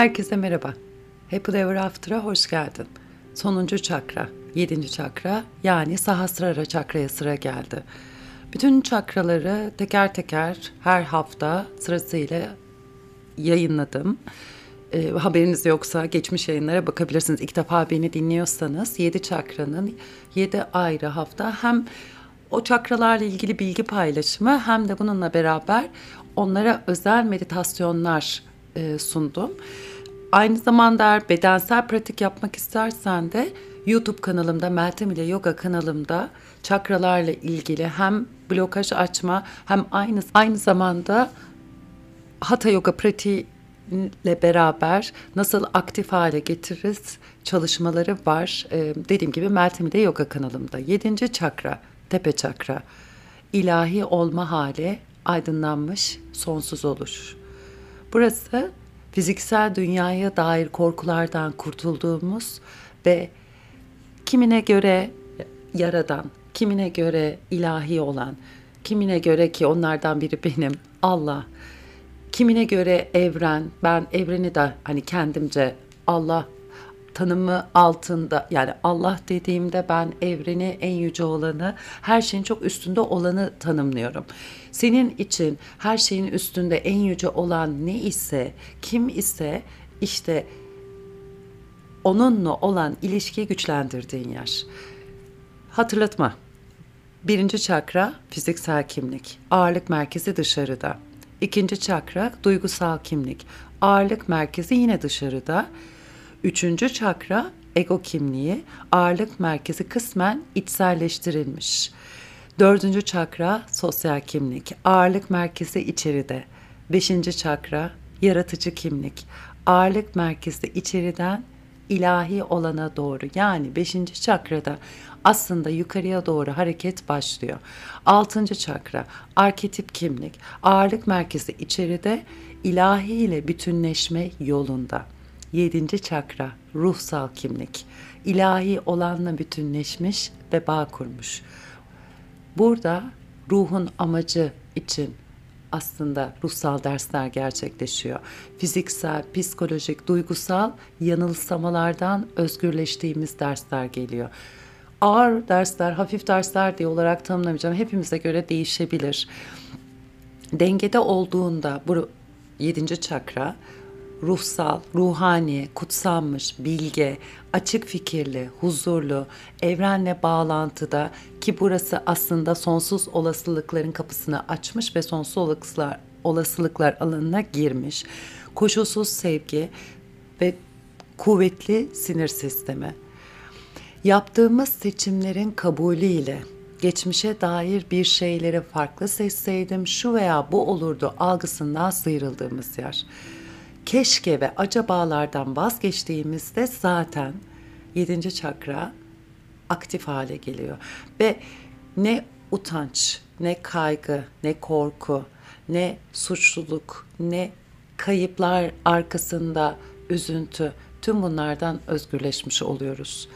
Herkese merhaba. Happy Ever After'a hoş geldin. Sonuncu çakra, yedinci çakra yani Sahasrara çakraya sıra geldi. Bütün çakraları teker teker her hafta sırasıyla yayınladım. E, haberiniz yoksa geçmiş yayınlara bakabilirsiniz. İlk defa beni dinliyorsanız 7 çakranın 7 ayrı hafta hem o çakralarla ilgili bilgi paylaşımı hem de bununla beraber onlara özel meditasyonlar e, sundum. Aynı zamanda bedensel pratik yapmak istersen de YouTube kanalımda Meltem ile Yoga kanalımda çakralarla ilgili hem blokaj açma hem aynı aynı zamanda Hatha Yoga pratiği ile beraber nasıl aktif hale getiririz çalışmaları var. Ee, dediğim gibi Meltem'de yoga kanalımda. Yedinci çakra, tepe çakra. ilahi olma hali aydınlanmış, sonsuz olur. Burası fiziksel dünyaya dair korkulardan kurtulduğumuz ve kimine göre yaradan, kimine göre ilahi olan, kimine göre ki onlardan biri benim Allah, kimine göre evren, ben evreni de hani kendimce Allah tanımı altında yani Allah dediğimde ben evreni en yüce olanı her şeyin çok üstünde olanı tanımlıyorum. Senin için her şeyin üstünde en yüce olan ne ise kim ise işte onunla olan ilişkiyi güçlendirdiğin yer. Hatırlatma. Birinci çakra fiziksel kimlik. Ağırlık merkezi dışarıda. İkinci çakra duygusal kimlik. Ağırlık merkezi yine dışarıda. Üçüncü çakra ego kimliği. Ağırlık merkezi kısmen içselleştirilmiş. Dördüncü çakra sosyal kimlik. Ağırlık merkezi içeride. Beşinci çakra yaratıcı kimlik. Ağırlık merkezi içeriden ilahi olana doğru yani beşinci çakrada aslında yukarıya doğru hareket başlıyor. Altıncı çakra arketip kimlik ağırlık merkezi içeride ilahi ile bütünleşme yolunda. Yedinci çakra ruhsal kimlik ilahi olanla bütünleşmiş ve bağ kurmuş. Burada ruhun amacı için aslında ruhsal dersler gerçekleşiyor. Fiziksel, psikolojik, duygusal yanılsamalardan özgürleştiğimiz dersler geliyor. Ağır dersler, hafif dersler diye olarak tanımlamayacağım. Hepimize göre değişebilir. Dengede olduğunda bu yedinci çakra ruhsal, ruhani, kutsanmış, bilge, açık fikirli, huzurlu, evrenle bağlantıda ki burası aslında sonsuz olasılıkların kapısını açmış ve sonsuz olasılıklar, olasılıklar alanına girmiş. Koşulsuz sevgi ve kuvvetli sinir sistemi. Yaptığımız seçimlerin kabulüyle geçmişe dair bir şeyleri farklı seçseydim şu veya bu olurdu algısından sıyrıldığımız yer keşke ve acabalardan vazgeçtiğimizde zaten yedinci çakra aktif hale geliyor. Ve ne utanç, ne kaygı, ne korku, ne suçluluk, ne kayıplar arkasında üzüntü, tüm bunlardan özgürleşmiş oluyoruz.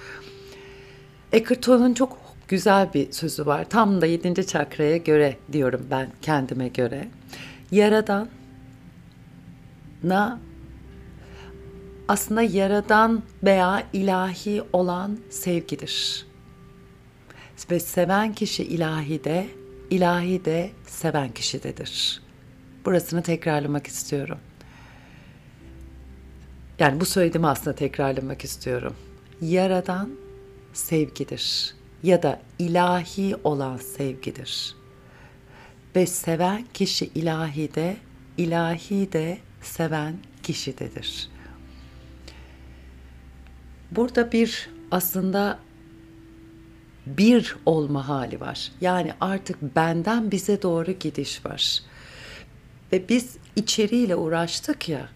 Eckhart Tolle'un çok güzel bir sözü var. Tam da yedinci çakraya göre diyorum ben kendime göre. Yaradan na aslında yaradan veya ilahi olan sevgidir. Ve seven kişi ilahi de, ilahi de seven kişidedir. Burasını tekrarlamak istiyorum. Yani bu söylediğimi aslında tekrarlamak istiyorum. Yaradan sevgidir ya da ilahi olan sevgidir. Ve seven kişi ilahi de, ilahi de seven kişidedir. Burada bir aslında bir olma hali var. Yani artık benden bize doğru gidiş var. Ve biz içeriyle uğraştık ya.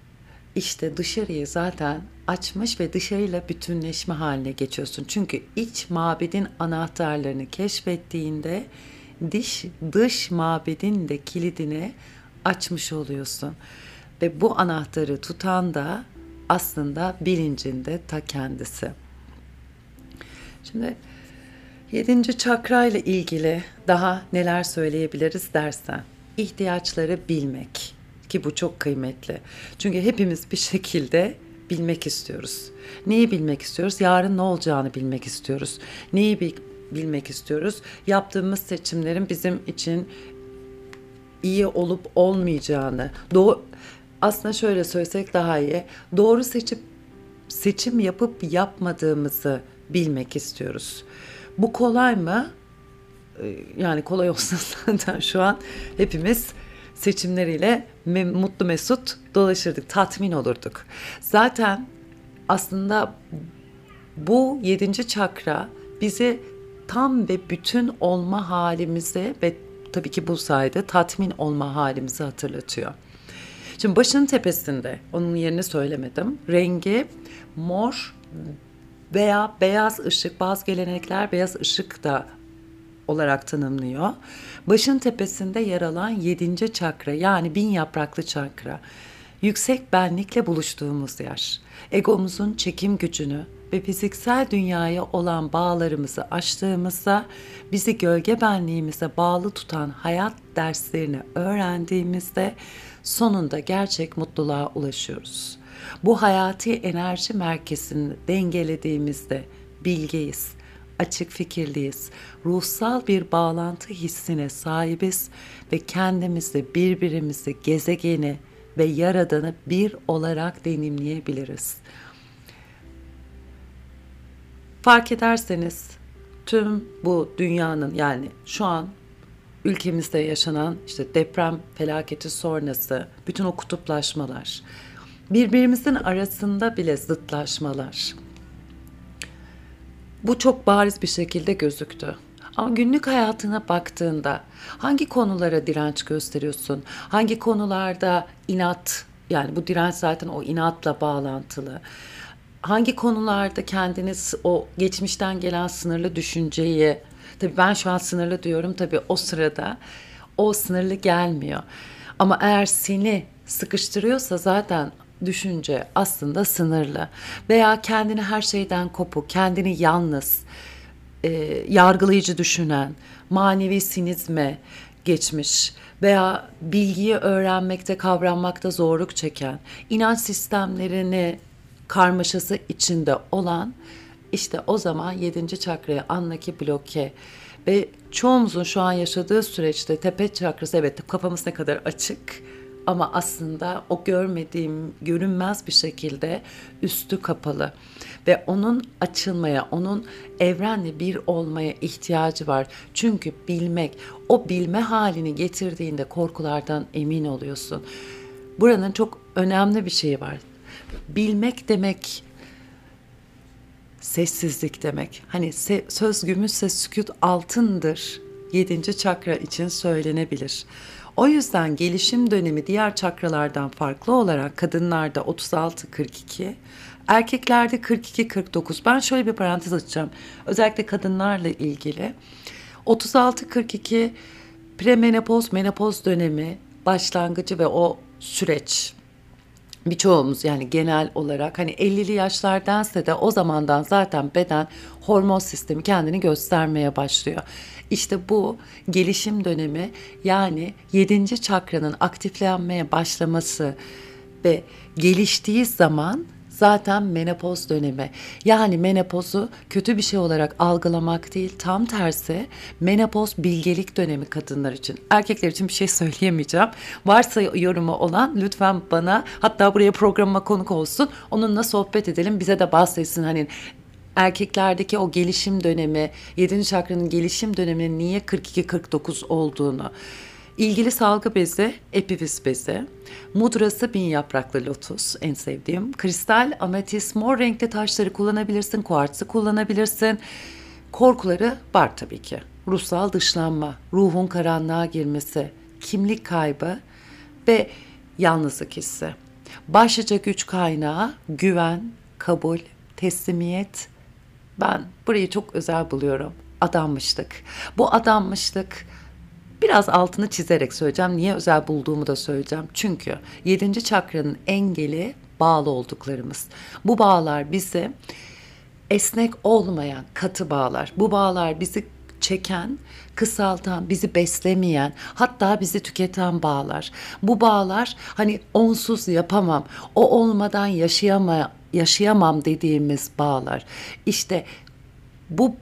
İşte dışarıyı zaten açmış ve dışarıyla bütünleşme haline geçiyorsun. Çünkü iç mabedin anahtarlarını keşfettiğinde dış dış mabedin de kilidini açmış oluyorsun. Ve bu anahtarı tutan da aslında bilincinde ta kendisi. Şimdi yedinci çakra ile ilgili daha neler söyleyebiliriz dersen ihtiyaçları bilmek, ki bu çok kıymetli. Çünkü hepimiz bir şekilde bilmek istiyoruz. Neyi bilmek istiyoruz? Yarın ne olacağını bilmek istiyoruz. Neyi bil- bilmek istiyoruz? Yaptığımız seçimlerin bizim için iyi olup olmayacağını. Doğru aslında şöyle söylesek daha iyi. Doğru seçip seçim yapıp yapmadığımızı bilmek istiyoruz. Bu kolay mı? Ee, Yani kolay olsa zaten şu an hepimiz seçimleriyle mutlu mesut dolaşırdık, tatmin olurduk. Zaten aslında bu yedinci çakra bizi tam ve bütün olma halimizi ve tabii ki bu sayede tatmin olma halimizi hatırlatıyor. Şimdi başın tepesinde, onun yerini söylemedim. Rengi mor veya beyaz ışık, bazı gelenekler beyaz ışık da olarak tanımlıyor. Başın tepesinde yer alan yedinci çakra yani bin yapraklı çakra. Yüksek benlikle buluştuğumuz yer. Egomuzun çekim gücünü ve fiziksel dünyaya olan bağlarımızı aştığımızda bizi gölge benliğimize bağlı tutan hayat derslerini öğrendiğimizde sonunda gerçek mutluluğa ulaşıyoruz. Bu hayati enerji merkezini dengelediğimizde bilgeyiz, açık fikirliyiz, ruhsal bir bağlantı hissine sahibiz ve kendimizi, birbirimizi, gezegeni ve yaradanı bir olarak deneyimleyebiliriz. Fark ederseniz tüm bu dünyanın yani şu an ülkemizde yaşanan işte deprem felaketi sonrası bütün o kutuplaşmalar, birbirimizin arasında bile zıtlaşmalar. Bu çok bariz bir şekilde gözüktü. Ama günlük hayatına baktığında hangi konulara direnç gösteriyorsun? Hangi konularda inat yani bu direnç zaten o inatla bağlantılı. Hangi konularda kendiniz o geçmişten gelen sınırlı düşünceyi tabii ben şu an sınırlı diyorum tabii o sırada o sınırlı gelmiyor. Ama eğer seni sıkıştırıyorsa zaten düşünce aslında sınırlı veya kendini her şeyden kopuk, kendini yalnız, e, yargılayıcı düşünen, manevi sinizme geçmiş veya bilgiyi öğrenmekte, kavranmakta zorluk çeken, inanç sistemlerini karmaşası içinde olan işte o zaman yedinci çakraya andaki bloke ve çoğumuzun şu an yaşadığı süreçte tepe çakrası evet kafamız ne kadar açık ama aslında o görmediğim görünmez bir şekilde üstü kapalı ve onun açılmaya, onun evrenle bir olmaya ihtiyacı var. Çünkü bilmek, o bilme halini getirdiğinde korkulardan emin oluyorsun. Buranın çok önemli bir şeyi var. Bilmek demek sessizlik demek. Hani se- söz gümüşse sükut altındır. Yedinci çakra için söylenebilir. O yüzden gelişim dönemi diğer çakralardan farklı olarak kadınlarda 36-42, erkeklerde 42-49. Ben şöyle bir parantez açacağım. Özellikle kadınlarla ilgili. 36-42 premenopoz, menopoz dönemi başlangıcı ve o süreç birçoğumuz yani genel olarak hani 50'li yaşlardansa da o zamandan zaten beden hormon sistemi kendini göstermeye başlıyor. İşte bu gelişim dönemi yani 7. çakranın aktiflenmeye başlaması ve geliştiği zaman zaten menopoz dönemi. Yani menopozu kötü bir şey olarak algılamak değil, tam tersi menopoz bilgelik dönemi kadınlar için. Erkekler için bir şey söyleyemeyeceğim. Varsa yorumu olan lütfen bana hatta buraya programıma konuk olsun. Onunla sohbet edelim. Bize de bahsetsin hani erkeklerdeki o gelişim dönemi, 7. çakranın gelişim döneminin niye 42-49 olduğunu, ilgili salgı bezi, epifiz bezi, mudrası bin yapraklı lotus en sevdiğim, kristal, ametist, mor renkli taşları kullanabilirsin, kuartsı kullanabilirsin. Korkuları var tabii ki. Ruhsal dışlanma, ruhun karanlığa girmesi, kimlik kaybı ve yalnızlık hissi. Başlıca güç kaynağı güven, kabul, teslimiyet. Ben burayı çok özel buluyorum. Adanmışlık. Bu adanmışlık biraz altını çizerek söyleyeceğim. Niye özel bulduğumu da söyleyeceğim. Çünkü 7. çakranın engeli bağlı olduklarımız. Bu bağlar bizi esnek olmayan katı bağlar. Bu bağlar bizi çeken, kısaltan, bizi beslemeyen, hatta bizi tüketen bağlar. Bu bağlar hani onsuz yapamam, o olmadan yaşayama, yaşayamam dediğimiz bağlar. İşte bu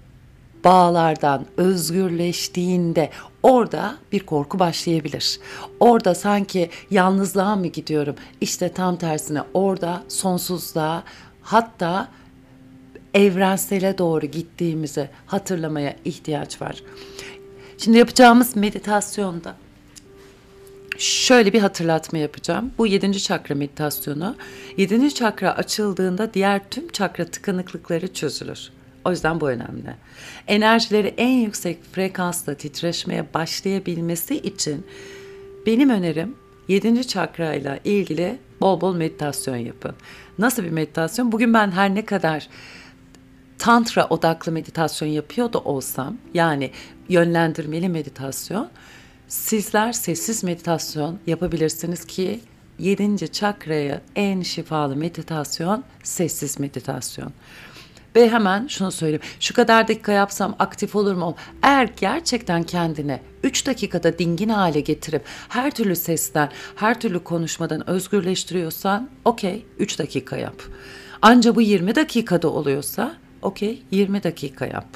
bağlardan özgürleştiğinde orada bir korku başlayabilir. Orada sanki yalnızlığa mı gidiyorum? İşte tam tersine orada sonsuzluğa hatta evrensele doğru gittiğimizi hatırlamaya ihtiyaç var. Şimdi yapacağımız meditasyonda şöyle bir hatırlatma yapacağım. Bu yedinci çakra meditasyonu. Yedinci çakra açıldığında diğer tüm çakra tıkanıklıkları çözülür. O yüzden bu önemli. Enerjileri en yüksek frekansta titreşmeye başlayabilmesi için benim önerim 7. çakra ile ilgili bol bol meditasyon yapın. Nasıl bir meditasyon? Bugün ben her ne kadar tantra odaklı meditasyon yapıyor da olsam yani yönlendirmeli meditasyon sizler sessiz meditasyon yapabilirsiniz ki 7. çakraya en şifalı meditasyon sessiz meditasyon. Ve hemen şunu söyleyeyim. Şu kadar dakika yapsam aktif olur mu? Eğer gerçekten kendine 3 dakikada dingin hale getirip her türlü sesten, her türlü konuşmadan özgürleştiriyorsan okey 3 dakika yap. Anca bu 20 dakikada oluyorsa okey 20 dakika yap.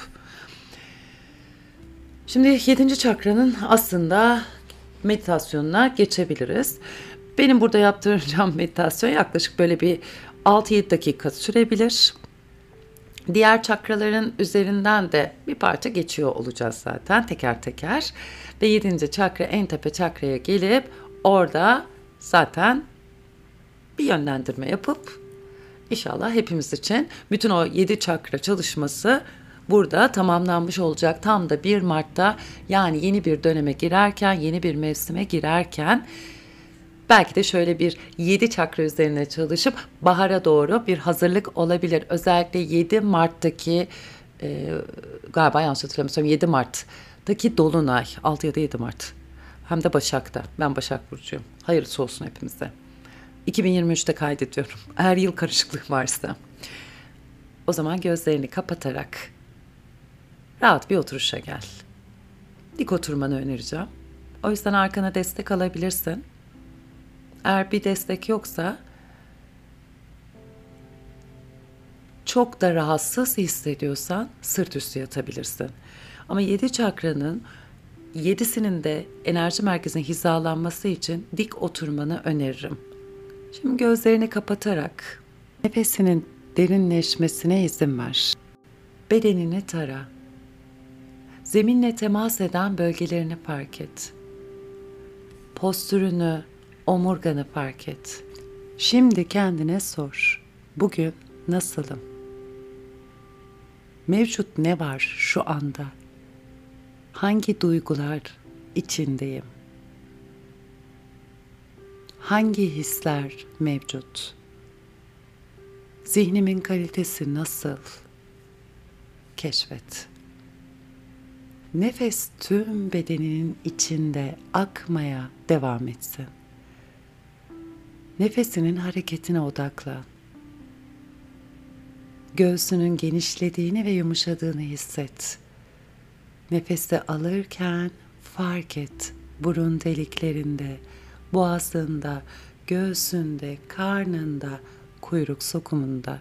Şimdi 7. çakranın aslında meditasyonuna geçebiliriz. Benim burada yaptıracağım meditasyon yaklaşık böyle bir 6-7 dakika sürebilir. Diğer çakraların üzerinden de bir parça geçiyor olacağız zaten teker teker. Ve yedinci çakra en tepe çakraya gelip orada zaten bir yönlendirme yapıp inşallah hepimiz için bütün o yedi çakra çalışması burada tamamlanmış olacak. Tam da 1 Mart'ta yani yeni bir döneme girerken, yeni bir mevsime girerken Belki de şöyle bir 7 çakra üzerine çalışıp bahara doğru bir hazırlık olabilir. Özellikle 7 Mart'taki e, galiba yanlış hatırlamıyorsam 7 Mart'taki Dolunay 6 ya da 7 Mart hem de Başak'ta. Ben Başak Burcu'yum. Hayırlısı olsun hepimize. 2023'te kaydediyorum. Eğer yıl karışıklık varsa. O zaman gözlerini kapatarak rahat bir oturuşa gel. Dik oturmanı önereceğim. O yüzden arkana destek alabilirsin. Eğer bir destek yoksa çok da rahatsız hissediyorsan sırt üstü yatabilirsin. Ama yedi çakranın yedisinin de enerji merkezine hizalanması için dik oturmanı öneririm. Şimdi gözlerini kapatarak nefesinin derinleşmesine izin ver. Bedenini tara. Zeminle temas eden bölgelerini fark et. Postürünü, omurganı fark et. Şimdi kendine sor. Bugün nasılım? Mevcut ne var şu anda? Hangi duygular içindeyim? Hangi hisler mevcut? Zihnimin kalitesi nasıl? Keşfet. Nefes tüm bedeninin içinde akmaya devam etsin. Nefesinin hareketine odaklan. Göğsünün genişlediğini ve yumuşadığını hisset. Nefesi alırken fark et burun deliklerinde, boğazında, göğsünde, karnında, kuyruk sokumunda.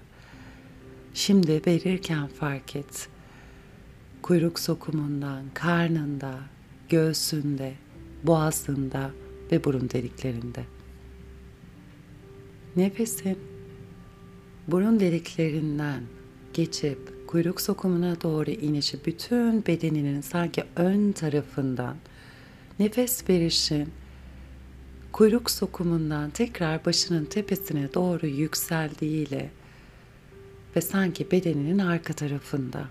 Şimdi verirken fark et. Kuyruk sokumundan, karnında, göğsünde, boğazında ve burun deliklerinde. Nefesin burun deliklerinden geçip kuyruk sokumuna doğru inişi bütün bedeninin sanki ön tarafından nefes verişin kuyruk sokumundan tekrar başının tepesine doğru yükseldiğiyle ve sanki bedeninin arka tarafında.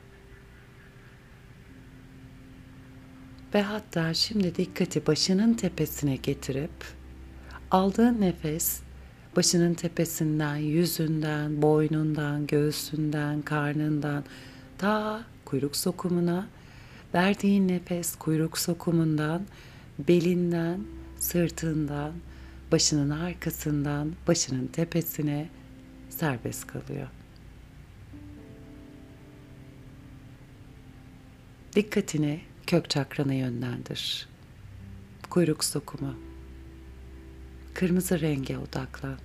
Ve hatta şimdi dikkati başının tepesine getirip aldığın nefes başının tepesinden, yüzünden, boynundan, göğsünden, karnından ta kuyruk sokumuna verdiğin nefes kuyruk sokumundan, belinden, sırtından, başının arkasından, başının tepesine serbest kalıyor. Dikkatini kök çakranı yönlendir. Kuyruk sokumu. Kırmızı renge odaklan.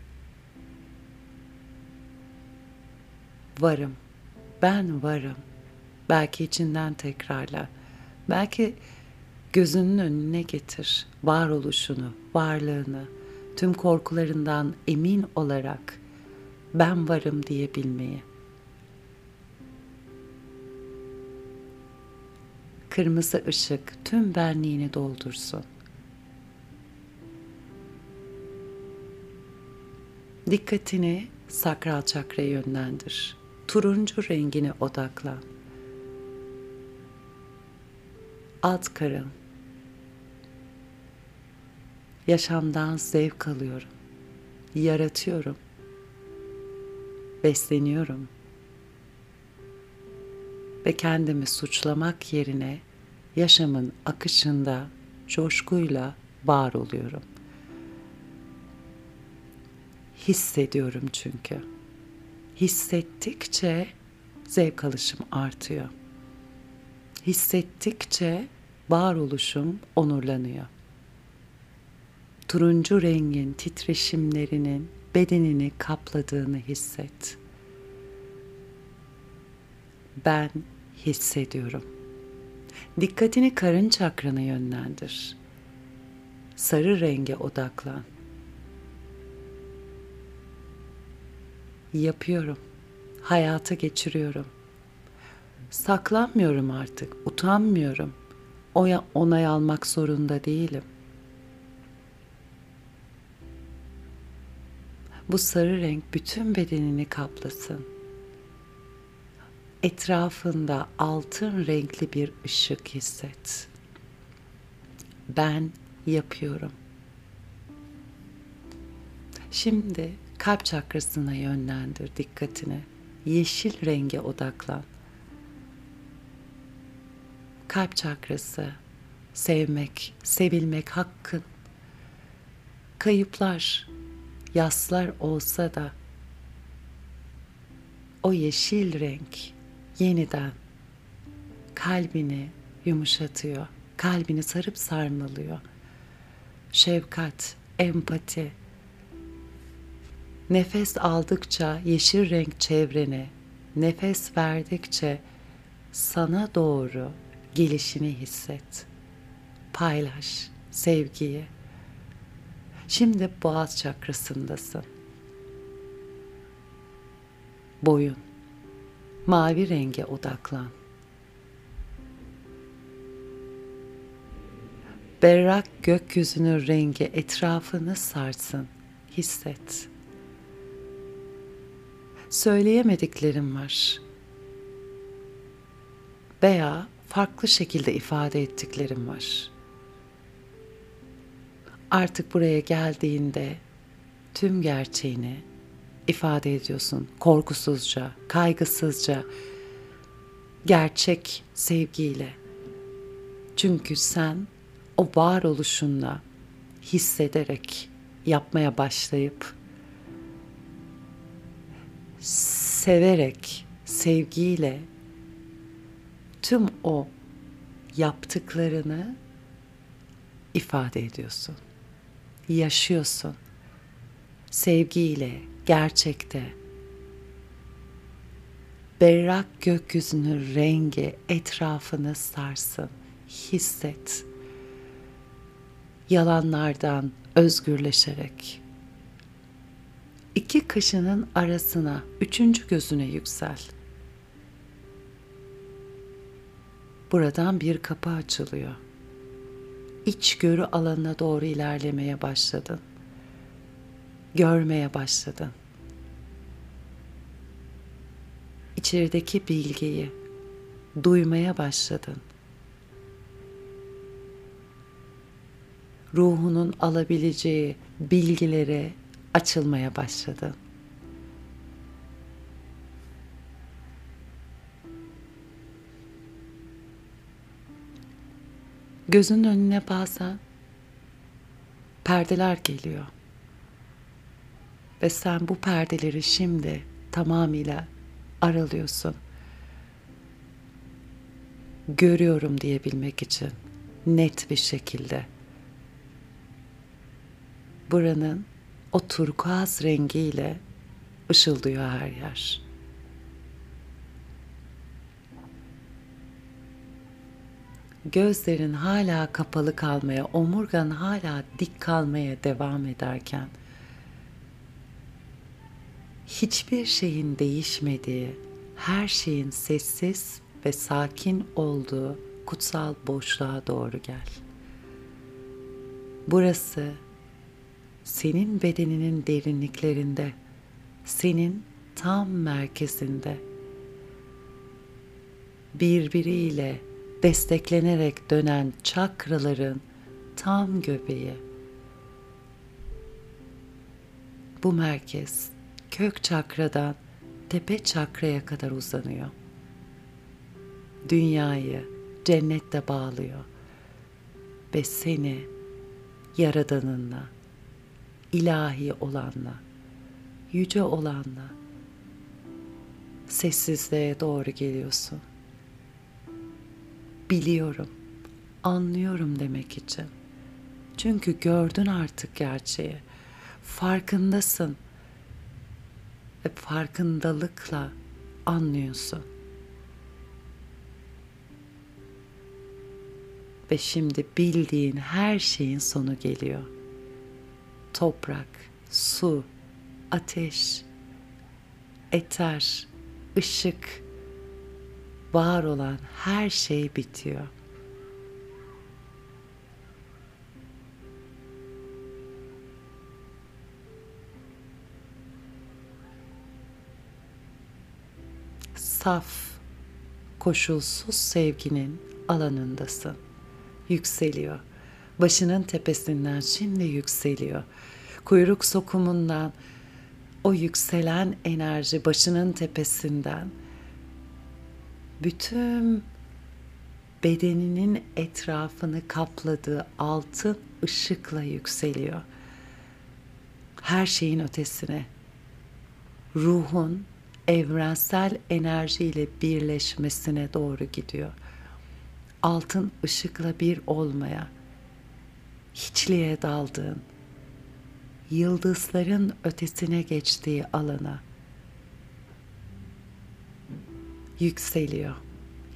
Varım. Ben varım. Belki içinden tekrarla. Belki gözünün önüne getir varoluşunu, varlığını, tüm korkularından emin olarak ben varım diyebilmeyi. Kırmızı ışık tüm benliğini doldursun. Dikkatini sakral çakraya yönlendir. Turuncu rengine odaklan. Alt karın. Yaşamdan zevk alıyorum. Yaratıyorum. Besleniyorum. Ve kendimi suçlamak yerine yaşamın akışında coşkuyla var oluyorum. Hissediyorum çünkü. Hissettikçe zevk alışım artıyor. Hissettikçe varoluşum onurlanıyor. Turuncu rengin titreşimlerinin bedenini kapladığını hisset. Ben hissediyorum. Dikkatini karın çakrana yönlendir. Sarı renge odaklan. Yapıyorum. Hayata geçiriyorum. Saklanmıyorum artık. Utanmıyorum. Oya onay almak zorunda değilim. Bu sarı renk bütün bedenini kaplasın. Etrafında altın renkli bir ışık hisset. Ben yapıyorum. Şimdi kalp çakrasına yönlendir dikkatini. Yeşil renge odaklan. Kalp çakrası, sevmek, sevilmek hakkın. Kayıplar, yaslar olsa da o yeşil renk yeniden kalbini yumuşatıyor. Kalbini sarıp sarmalıyor. Şefkat, empati. Nefes aldıkça yeşil renk çevrene, nefes verdikçe sana doğru gelişini hisset. Paylaş sevgiyi. Şimdi boğaz çakrasındasın. Boyun. Mavi renge odaklan. Berrak gökyüzünün rengi etrafını sarsın. Hisset. Söyleyemediklerim var. Veya farklı şekilde ifade ettiklerim var. Artık buraya geldiğinde tüm gerçeğini ifade ediyorsun korkusuzca, kaygısızca, gerçek sevgiyle. Çünkü sen o varoluşunla hissederek yapmaya başlayıp severek, sevgiyle tüm o yaptıklarını ifade ediyorsun. Yaşıyorsun. Sevgiyle, gerçekte. Berrak gökyüzünün rengi etrafını sarsın. Hisset. Yalanlardan özgürleşerek. İki kaşının arasına, üçüncü gözüne yüksel. Buradan bir kapı açılıyor. İçgörü alanına doğru ilerlemeye başladın. Görmeye başladın. İçerideki bilgiyi duymaya başladın. Ruhunun alabileceği bilgilere açılmaya başladın. Gözün önüne bazen perdeler geliyor. Ve sen bu perdeleri şimdi tamamıyla aralıyorsun. görüyorum diyebilmek için net bir şekilde. Buranın o turkuaz rengiyle ışıldıyor her yer. Gözlerin hala kapalı kalmaya, omurgan hala dik kalmaya devam ederken hiçbir şeyin değişmediği, her şeyin sessiz ve sakin olduğu kutsal boşluğa doğru gel. Burası senin bedeninin derinliklerinde, senin tam merkezinde birbiriyle desteklenerek dönen çakraların tam göbeği. Bu merkez kök çakradan tepe çakraya kadar uzanıyor. Dünyayı cennette bağlıyor ve seni yaradanınla, ilahi olanla, yüce olanla sessizliğe doğru geliyorsun. Biliyorum, anlıyorum demek için. Çünkü gördün artık gerçeği. Farkındasın ve farkındalıkla anlıyorsun. Ve şimdi bildiğin her şeyin sonu geliyor. Toprak, su, ateş, eter, ışık, var olan her şey bitiyor. saf, koşulsuz sevginin alanındasın. Yükseliyor. Başının tepesinden şimdi yükseliyor. Kuyruk sokumundan o yükselen enerji başının tepesinden bütün bedeninin etrafını kapladığı altın ışıkla yükseliyor. Her şeyin ötesine. Ruhun evrensel enerjiyle birleşmesine doğru gidiyor. Altın ışıkla bir olmaya, hiçliğe daldığın, yıldızların ötesine geçtiği alana yükseliyor,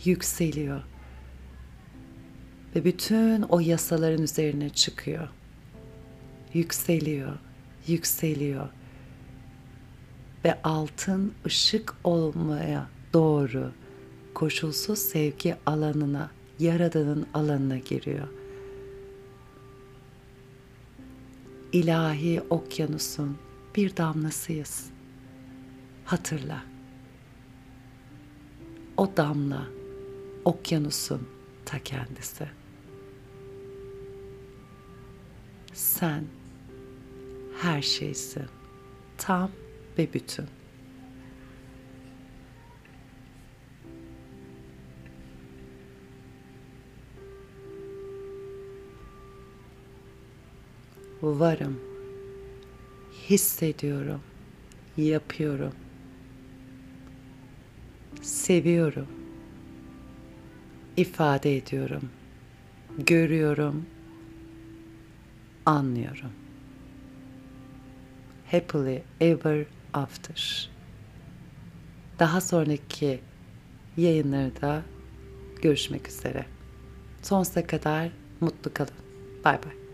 yükseliyor ve bütün o yasaların üzerine çıkıyor. Yükseliyor, yükseliyor ve altın ışık olmaya doğru koşulsuz sevgi alanına, yaradanın alanına giriyor. İlahi okyanusun bir damlasıyız. Hatırla. O damla okyanusun ta kendisi. Sen her şeysin. Tam ve bütün. Varım. Hissediyorum. Yapıyorum. Seviyorum. ifade ediyorum. Görüyorum. Anlıyorum. Happily ever After. Daha sonraki yayınlarda görüşmek üzere. Sonsuza kadar mutlu kalın. Bay bay.